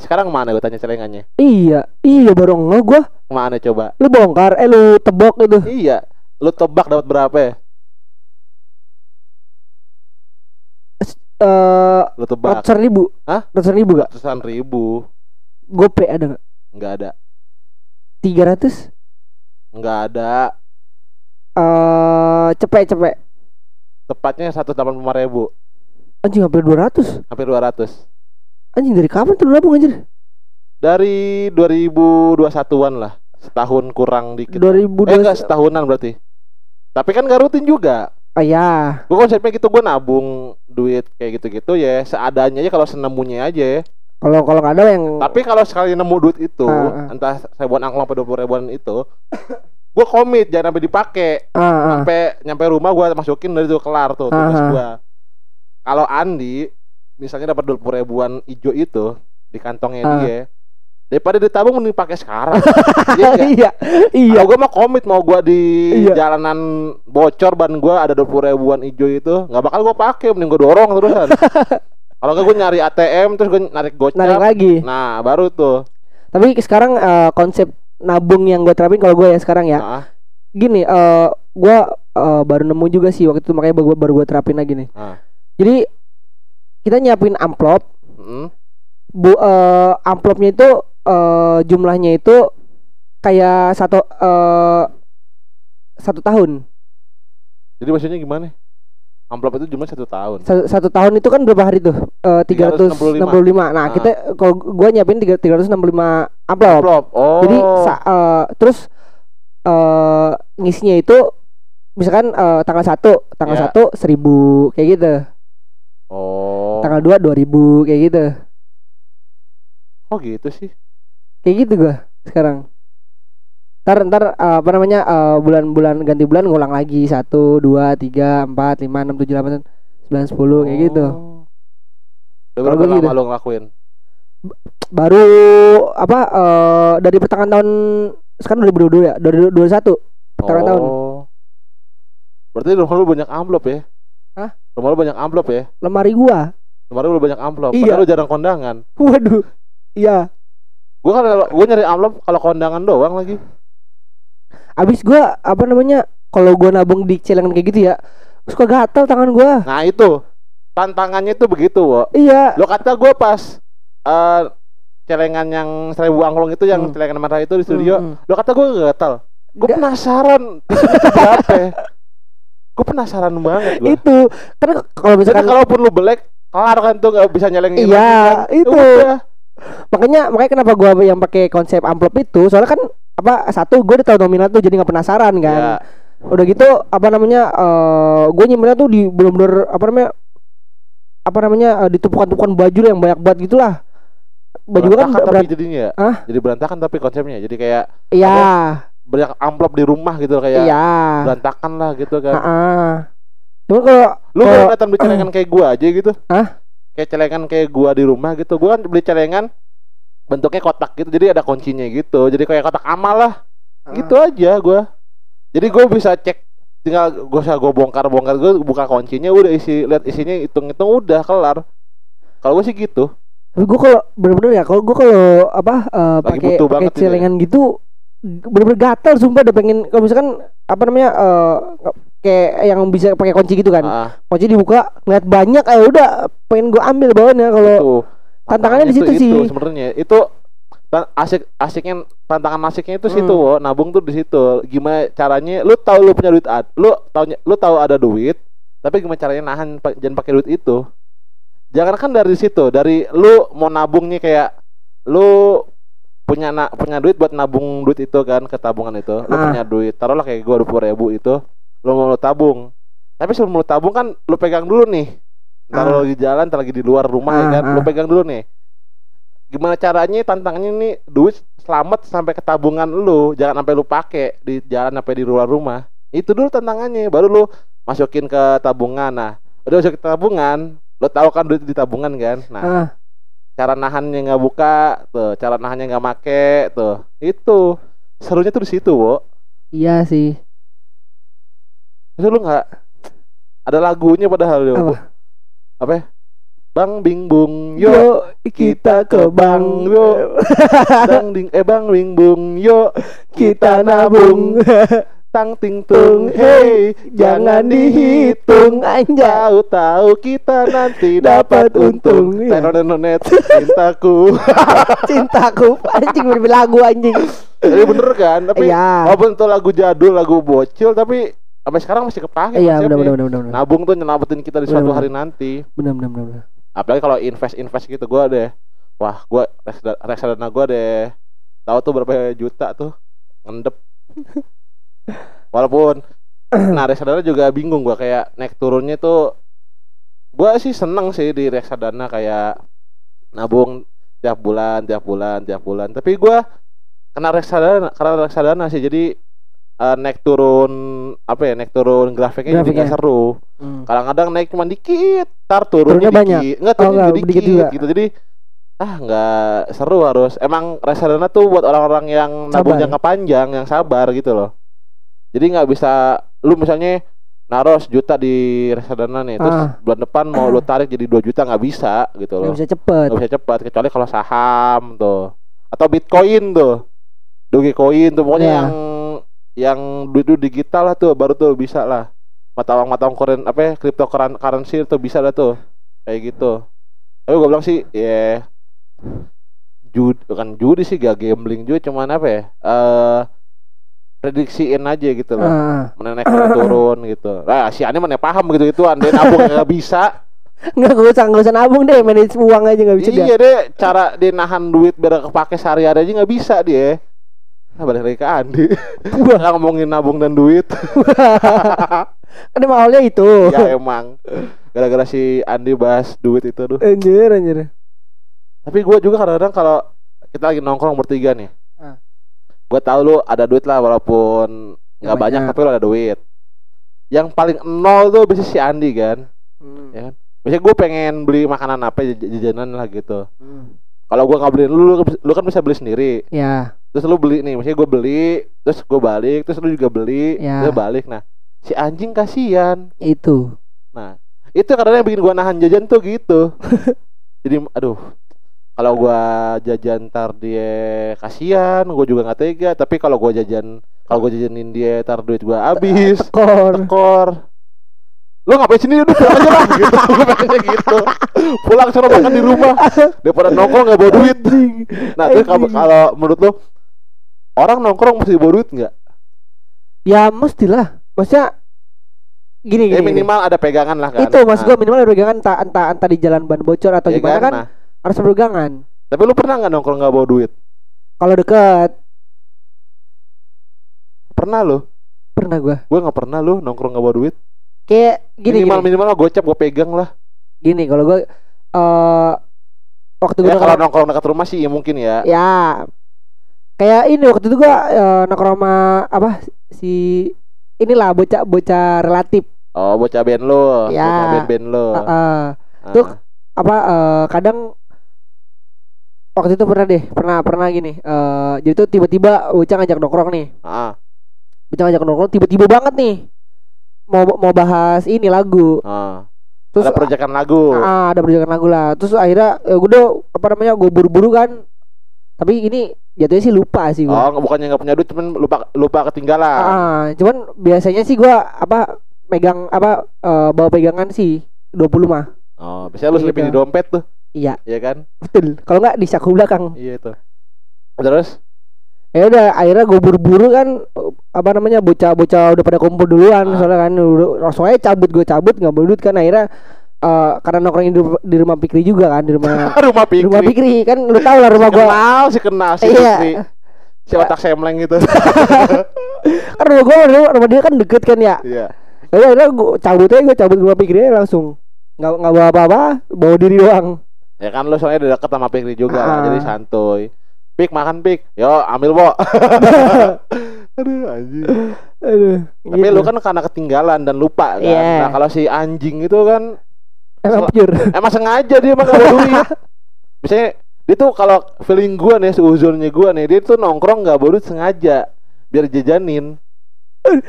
Sekarang mana gue tanya celengannya? Iya iya baru nggak gua. Mana coba? Lu bongkar eh lu tebok itu iya. Lu tebak dapat berapa ya? Eh lu tebak. ratusan ribu. Hah? ratusan ribu gak ratusan ribu. Gope ada nggak? Nggak ada tiga ratus? Nggak ada. Eh cepet cepet. Tepatnya satu delapan puluh ribu. Anjing hampir dua ratus. Hampir 200 anjing dari kapan tuh nabung anjir? Dari 2021-an lah. Setahun kurang dikit. Dua ribu eh dua enggak setahunan berarti. Tapi kan gak rutin juga. Ah ya. Gue konsepnya gitu gue nabung duit kayak gitu-gitu ya. Seadanya aja kalau senemunya aja kalau kalau ada yang tapi kalau sekali nemu duit itu Ah, ah. entah seribuan angklong atau dua puluh ribuan itu gue komit jangan sampai dipakai ah, ah. sampai nyampe rumah gue masukin dari itu kelar tuh tugas Ah, ah. gue kalau Andi misalnya dapat dua puluh ribuan ijo itu di kantongnya Ah. dia daripada ditabung mending pakai sekarang Iya iya iya Kalau gue mah komit mau gue di Iya. jalanan bocor ban gue ada dua puluh ribuan ijo itu nggak bakal gue pakai mending gue dorong terusan kalau gue nyari ATM terus gue narik gocap. Narik lagi. Nah baru tuh. Tapi sekarang eh, konsep nabung yang gue terapin kalau gue ya sekarang ya nah, gini eh gue eh, baru nemu juga sih waktu itu makanya gue baru gue terapin lagi nih. Ah. jadi kita nyiapin amplop. Mm, bu eh, amplopnya itu eh, jumlahnya itu kayak satu eh, satu tahun. Jadi maksudnya gimana amplop itu cuma satu tahun. Satu, satu tahun itu kan berapa hari tuh? Eh, tiga ratus enam puluh lima. nah Ah. kita kalau gue nyiapin tiga ratus enam puluh lima amplop. Amplop. Oh. Jadi sa- eh, terus eh ngisinya itu misalkan eh, tanggal satu tanggal Ya. satu seribu kayak gitu, oh. Tanggal dua dua ribu kayak gitu, oh gitu sih? Kayak gitu gua sekarang. Ntar ntar eh, apa namanya eh, bulan-bulan ganti bulan ngulang lagi satu dua tiga empat lima enam tujuh delapan sembilan sepuluh kayak gitu. Oh. Udah Kalau berapa gitu. lama lo ngelakuin Baru apa eh, dari pertengahan tahun sekarang 2022 ya dari 2021 pertengahan tahun. oh berarti rumah lu banyak amplop ya Hah? rumah lu banyak amplop ya lemari gua. Kemarin lu banyak amplop, Iya. padahal lu jarang kondangan. Waduh. Iya. Gua kan gua nyari amplop kalau kondangan doang lagi. Abis gua apa namanya kalau gua nabung di celengan kayak gitu ya suka gatal tangan gua. Nah, itu tantangannya itu begitu, Wo. Iya. Lo kata gua pas eh celengan yang seribu angklong itu yang Hmm. celengan merah itu di studio, Hmm, hmm. lo kata gua gatal. Gua Nggak. penasaran berapa ya? Gua penasaran banget gua. Itu karena kalau Jadi misalkan kalaupun lu belek kelar kan tuh nggak bisa nyelengin Iya, lagi kan. itu. Udah. makanya makanya kenapa gua yang pakai konsep amplop itu soalnya kan apa satu gue udah tahu nominal tuh jadi nggak penasaran kan. Ya, Udah gitu apa namanya eh gue nyimpennya tuh di bener-bener apa namanya apa namanya eh, di tumpukan-tumpukan baju yang banyak banget gitulah. Baju kan tapi jadinya ya. Hah? Jadi berantakan tapi konsepnya. Jadi kayak iya, banyak amplop di rumah gitu kayak iya. berantakan lah gitu kan. Heeh. Cuman kalau Lu Kalau- kalau datang beli celengan kayak gua aja gitu. Hah? Kayak celengan kayak gua di rumah gitu. Gua kan beli celengan bentuknya kotak gitu. Jadi ada kuncinya gitu. Jadi kayak kotak amal lah. Gitu aja gua. Jadi gua bisa cek tinggal gua usah gua bongkar-bongkar gua buka kuncinya udah isi lihat isinya hitung-hitung udah kelar. Kalau gua sih gitu. Tapi gue kalau bener-bener ya kalau gue kalau apa eh, Lagi pakai pakai ya. celengan gitu bener-bener gatal sumpah udah pengen kalau misalkan apa namanya eh, kayak yang bisa pakai kunci gitu kan Ah, kunci dibuka ngeliat banyak ya udah pengen gue ambil bawaannya kalau. Tantangannya di situ sih. Itu sebenarnya. Itu asik asiknya tantangan asiknya itu situ, Hmm. wo. nabung tuh di situ. Gimana caranya lu tahu lu punya duit ad, lu tahu lu tahu ada duit, tapi gimana caranya nahan jangan pakai duit itu. Jangan kan dari situ, dari lu mau nabung nih kayak lu punya na, punya duit buat nabung duit itu kan ke tabungan itu. Lu Ah. punya duit, taruhlah kayak gua 20 ribu itu, lu mau lu tabung. Tapi sebelum lu tabung kan lu pegang dulu nih. Ntar Ah. lu lagi jalan, ntar lagi di luar rumah ya Ah, kan, lu ah. pegang dulu nih. Gimana caranya tantangannya nih duit selamat sampai ke tabungan lu, jangan sampai lu pakai di jalan sampai di luar rumah. Itu dulu tantangannya, baru lu masukin ke tabungan. Nah, udah masuk ke tabungan, lu tahu kan duit di tabungan kan. Nah, Ah, cara nahannya nggak buka tuh cara nahannya nggak make tuh itu serunya tuh di situ, Wo. Iya sih. Itu lu nggak ada lagunya padahal yo. Apa? Apa? ya? Bang Bing Bung yo Yo kita ke bank Yo. Bang Ding eh Bang Bing Bung yo kita nabung Tang ting tung hey jangan dihitung anjay Tahu-tahu kita nanti Dapat untung, iya. Tenonet cintaku. cintaku anjing lagu anjing Jadi bener kan? Tapi Iya. walaupun itu lagu jadul, lagu bocil, tapi sampai sekarang masih kepake. iya bener bener bener bener Nabung tuh nyelamatin kita di suatu Bener, hari nanti. bener bener bener bener. Apalagi kalau invest invest gitu, gua deh. Wah, gua reksadana, gua deh. Tahu tuh berapa juta tuh ngendep. Walaupun nah reksadana juga bingung gua kayak naik turunnya tuh gua sih seneng sih di reksadana kayak nabung tiap bulan, tiap bulan, tiap bulan. Tapi gua kena reksadana karena reksadana sih jadi eh, naik turun apa ya naik turun grafiknya, jadi Grafiknya. nggak seru Hmm. kadang-kadang naik cuma dikit tar turunnya, Turunnya banyak. dikit nggak Oh, turunnya nggak, dikit, dikit juga. gitu jadi ah nggak seru harus emang reksadana tuh buat orang-orang yang nabung jangka panjang yang sabar gitu loh jadi nggak bisa lu misalnya naruh sejuta di reksadana nih terus Ah. bulan depan mau lu tarik jadi 2 juta nggak bisa gitu Nggak loh bisa cepet nggak bisa cepat kecuali kalau saham tuh atau bitcoin tuh dogecoin tuh pokoknya Iya. yang yang duit duit digital lah tuh baru tuh bisa lah. Mata uang mata uang koren apa ya cryptocurrency tuh bisa lah tuh. Kayak gitu. Tapi gue bilang sih ya judi bukan judi sih gak gambling juga cuman apa ya eh prediksiin aja gitu loh. Mana naik mana turun gitu. Nah si Ani mana paham gitu gitu andai nabung nggak bisa. Nggak gak usah nggak usah nabung deh manage uang aja nggak bisa dia iya deh cara dia nahan duit biar kepake sehari-hari aja nggak bisa dia nah, balik lagi ke Andi. Nggak ngomongin nabung dan duit. Kan emang awalnya itu. Ya emang. Gara-gara si Andi bahas duit itu tuh anjir anjir. Tapi gue juga kadang-kadang kalau kita lagi nongkrong bertiga nih Ah. gue tahu lu ada duit lah walaupun nggak Nggak banyak, banyak. tapi lu ada duit. Yang paling nol tuh biasanya si Andi kan? Hmm. ya kan? Biasanya gue pengen beli makanan apa jaj- jajanan lah gitu. Hmm. kalau gue nggak beliin lu, lu lu kan bisa beli sendiri. Ya terus lu beli nih maksudnya gue beli terus gue balik terus lu juga beli Ya. terus balik. Nah si anjing kasihan. Itu. Nah itu kadang yang bikin gue nahan jajan tuh gitu. Jadi aduh kalau gua jajan tar dia kasihan gue juga nggak tega. Tapi kalau gua jajan kalau gue jajanin dia tar duit gua habis. Tekor. Tekor. Lu ngapain sini? Udah pulang aja lah gitu. Gue pengennya gitu. Pulang suruh makan di rumah. Daripada nongkrong nggak bawa duit. Nah terus kalau menurut lu orang nongkrong mesti bawa duit nggak? Ya mestilah. Maksudnya gini gini, ya gini. minimal ada pegangan lah kan. Itu mas Nah, gua minimal ada pegangan entah, entah entah di jalan ban bocor atau ya gimana kan, Nah, harus berpegangan tapi lu pernah nggak nongkrong nggak bawa duit? Kalau deket. Pernah lo pernah gua. Gue nggak pernah lo nongkrong nggak bawa duit. Kayak gini minimal gini, minimal gocap gue pegang lah. Gini kalau gua eh waktu gua ya kalau nongkrong- nongkrong dekat rumah sih ya mungkin ya. Ya kayak ini waktu itu gua eh, nongkrong sama apa si inilah bocah bocah relatif. Oh bocah band lo. Ya. bocah band band lo. Eh, eh, Ah. tuh, apa eh, kadang waktu itu pernah deh pernah pernah gini eh jadi tuh tiba-tiba bocah ngajak nongkrong nih. Ah. Bocah ngajak nongkrong tiba-tiba banget nih mau mau bahas ini lagu. Ah. Terus ada proyekan lagu. Ah, ada perjalanan lagu lah. Terus akhirnya ya gue udah apa namanya gue buru-buru kan. Tapi ini jatuhnya sih lupa sih gue oh bukannya nggak punya duit cuman lupa lupa ketinggalan. Ah, cuman biasanya sih gue apa megang apa eh, bawa pegangan sih 20 mah. Oh biasanya lu selipin Gitu. di dompet tuh. Iya. Iya kan? Betul. Kalau nggak di saku belakang. Iya itu. Terus? Ya udah akhirnya gue buru-buru kan apa namanya bocah-bocah udah pada kumpul duluan. Ah. soalnya kan udah- langsung aja cabut gue cabut nggak bawa duit kan. Akhirnya eh, karena nongkrongin di, di rumah Pikri juga kan di rumah rumah di rumah pikri. Pikri kan lu tau lah rumah gua. kenal sih kenal si Iya. Si otak semleng gitu. Kan rumah gua rumah, rumah dia kan deket kan ya? Iya. Ya udah gua cabut aja gua cabut rumah Pikri langsung. Nggak nggak bawa apa-apa bawa diri doang. Ya kan lu soalnya udah deket sama Fikri juga Ah. jadi santuy. Pik makan pik. Yo ambil bo. Aduh anjing. Aduh tapi lu kan karena ketinggalan dan lupa kan. Iya. nah kalau si anjing itu kan emang pure emang sengaja dia emang gak duit misalnya Dia tuh kalau feeling gua nih, seuzonnya gua nih, dia tuh nongkrong nggak baru sengaja biar jajanin.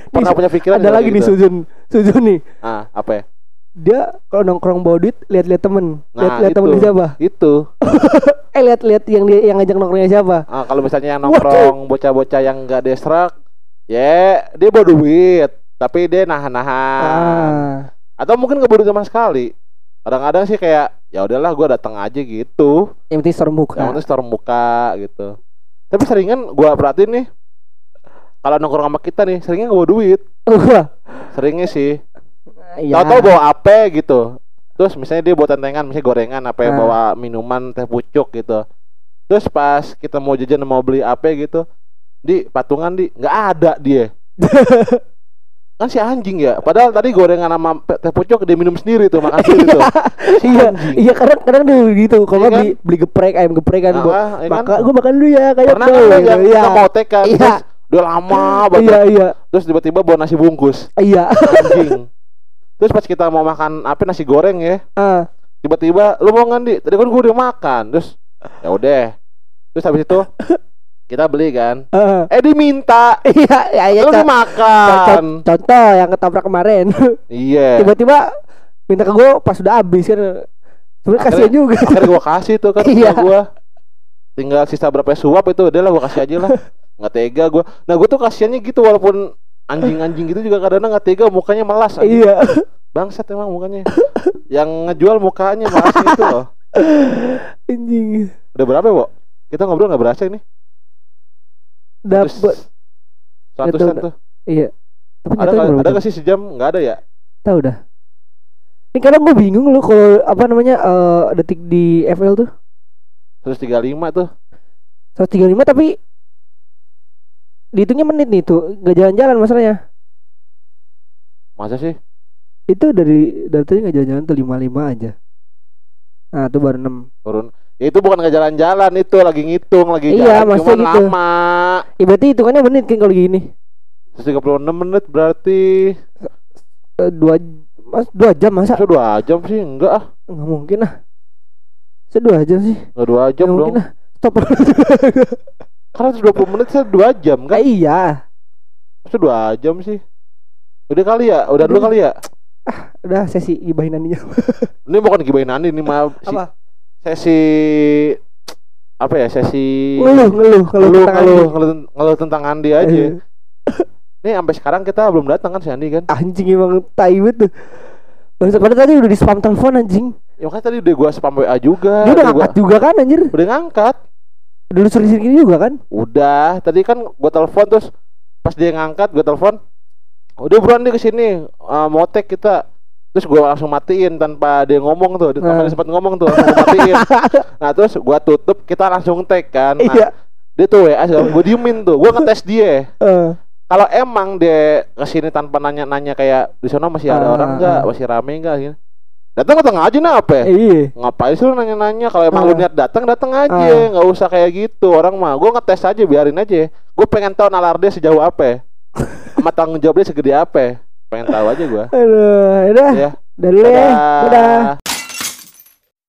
Pernah Nih, punya pikiran ada lagi kayak nih gitu? Sujun Sujun nih Ah, apa ya? dia kalau nongkrong bawa duit lihat-lihat temen Nah, lihat-lihat temen itu. dia siapa Itu. eh lihat-lihat yang dia yang ngajak nongkrongnya siapa Ah, kalau misalnya yang nongkrong bocah-bocah yang nggak desrak, ya dia bawa duit, tapi dia nahan-nahan. ah Atau mungkin nggak bawa duit sama sekali. Kadang-kadang sih kayak ya udahlah gua datang aja gitu. yang penting store muka Yang penting store muka gitu. Tapi seringan gua perhatiin nih kalau nongkrong sama kita nih, seringnya nggak bawa duit. Seringnya sih. ya. Tahu-tahu bawa apa gitu. Terus misalnya dia bawa tentengan, misalnya gorengan, apa yang Ah. bawa minuman teh pucuk gitu. Terus pas kita mau jajan mau beli apa gitu, di patungan di nggak ada dia. kan si anjing ya. Padahal tadi gorengan sama teh pucuk dia minum sendiri tuh, tuh. Si iya iya kadang kadang dia gitu kalau Iya kan? beli beli geprek ayam geprek kan gua Ah, ya kan? makan gua makan dulu ya kayak Pernah kan lo yang iya mau tek kan, Iya. terus udah lama banget. iya iya Terus tiba-tiba bawa nasi bungkus. iya Anjing. Terus pas kita mau makan apa nasi goreng ya, ah tiba-tiba lu mau nggak di tadi kan gue udah makan terus ya udah terus habis itu kita beli kan? Ah. eh diminta. Iya iya iya terus co- contoh yang ketabrak kemarin. Iya. Tiba-tiba minta ke gua pas udah habis kan. Sebenarnya Akhirnya- kasihan juga. akhirnya gue kasih tuh kan Iya. gue tinggal sisa berapa suap itu udah lah gue kasih aja lah. Nggak tega gue nah gue tuh kasihannya gitu walaupun anjing-anjing gitu juga kadang-kadang nggak tega mukanya melas anjing. iya. Bangsat emang mukanya. Yang ngejual mukanya melas itu loh. Anjing. Udah berapa ya, Bo? kita ngobrol nggak berasa ini dapat Ratusan tuh. Iya. Tapi ada berapa ada nggak sih sejam? Nggak ada ya? Tahu dah. Ini kadang gue bingung loh kalau apa namanya eh, detik di FL tuh. 135 tuh. 135 tapi dihitungnya menit nih tuh. Nggak jalan-jalan masalahnya. Masa sih? Itu dari dari tadi nggak jalan-jalan tuh 55 aja. Nah tuh baru 6 turun itu bukan nggak jalan-jalan itu lagi ngitung lagi Iya, jalan. cuman gitu. lama. Ya berarti hitungannya menit kan kalau gini. 136 menit berarti. Eh, dua mas dua jam masa? Masa dua jam sih enggak ah. Nggak mungkin lah sedua jam sih. Enggak dua jam nggak dong. mungkin lah stop. karena 120 menit saya dua jam Ah, kan? Iya. Masa dua jam sih. Udah kali ya? Udah dulu kali ya? Udah sesi gibahin Aninya ini bukan gibain Andi ini mah si- apa sesi apa ya sesi ngeluh ngeluh kalau ngeluh tentang ngeluh ngeluh, ngeluh tentang Andi aja. Eh, nih sampai sekarang kita belum datang kan si Andi kan? Anjing emang tai banget tuh. Bangsat, padahal tadi udah di spam telepon anjing. Ya makanya tadi udah gua spam WA juga. Dia udah udah gua ngangkat juga kan anjir? Udah ngangkat. Udah lu sering-sering juga kan? Udah, tadi kan gua telepon terus pas dia ngangkat gua telepon. Udah buruan dia ke sini uh, mau tag kita. Terus gua langsung matiin tanpa dia ngomong tuh, tanpa Nah. dia sempat ngomong tuh, langsung matiin. nah, terus gua tutup, kita langsung tag kan. Nah, Iya dia tuh WA segala- gua diemin tuh, gua ngetes dia. Eh, Kalau emang dia ke sini tanpa nanya-nanya kayak di sana masih ada Ah, orang nggak, masih rame nggak gitu. Datang datang aja nah apa? ya? Iya Ngapain sih lu nanya-nanya? Kalau emang lu Ah. niat datang datang aja, nggak usah kayak gitu. Orang mah, gue ngetes aja, biarin aja. Gue pengen tahu nalar dia sejauh apa, sama tanggung jawab dia segede apa. Pengen tahu aja gue. Aduh Udah Ya, Udah dulu ya dadah. Udah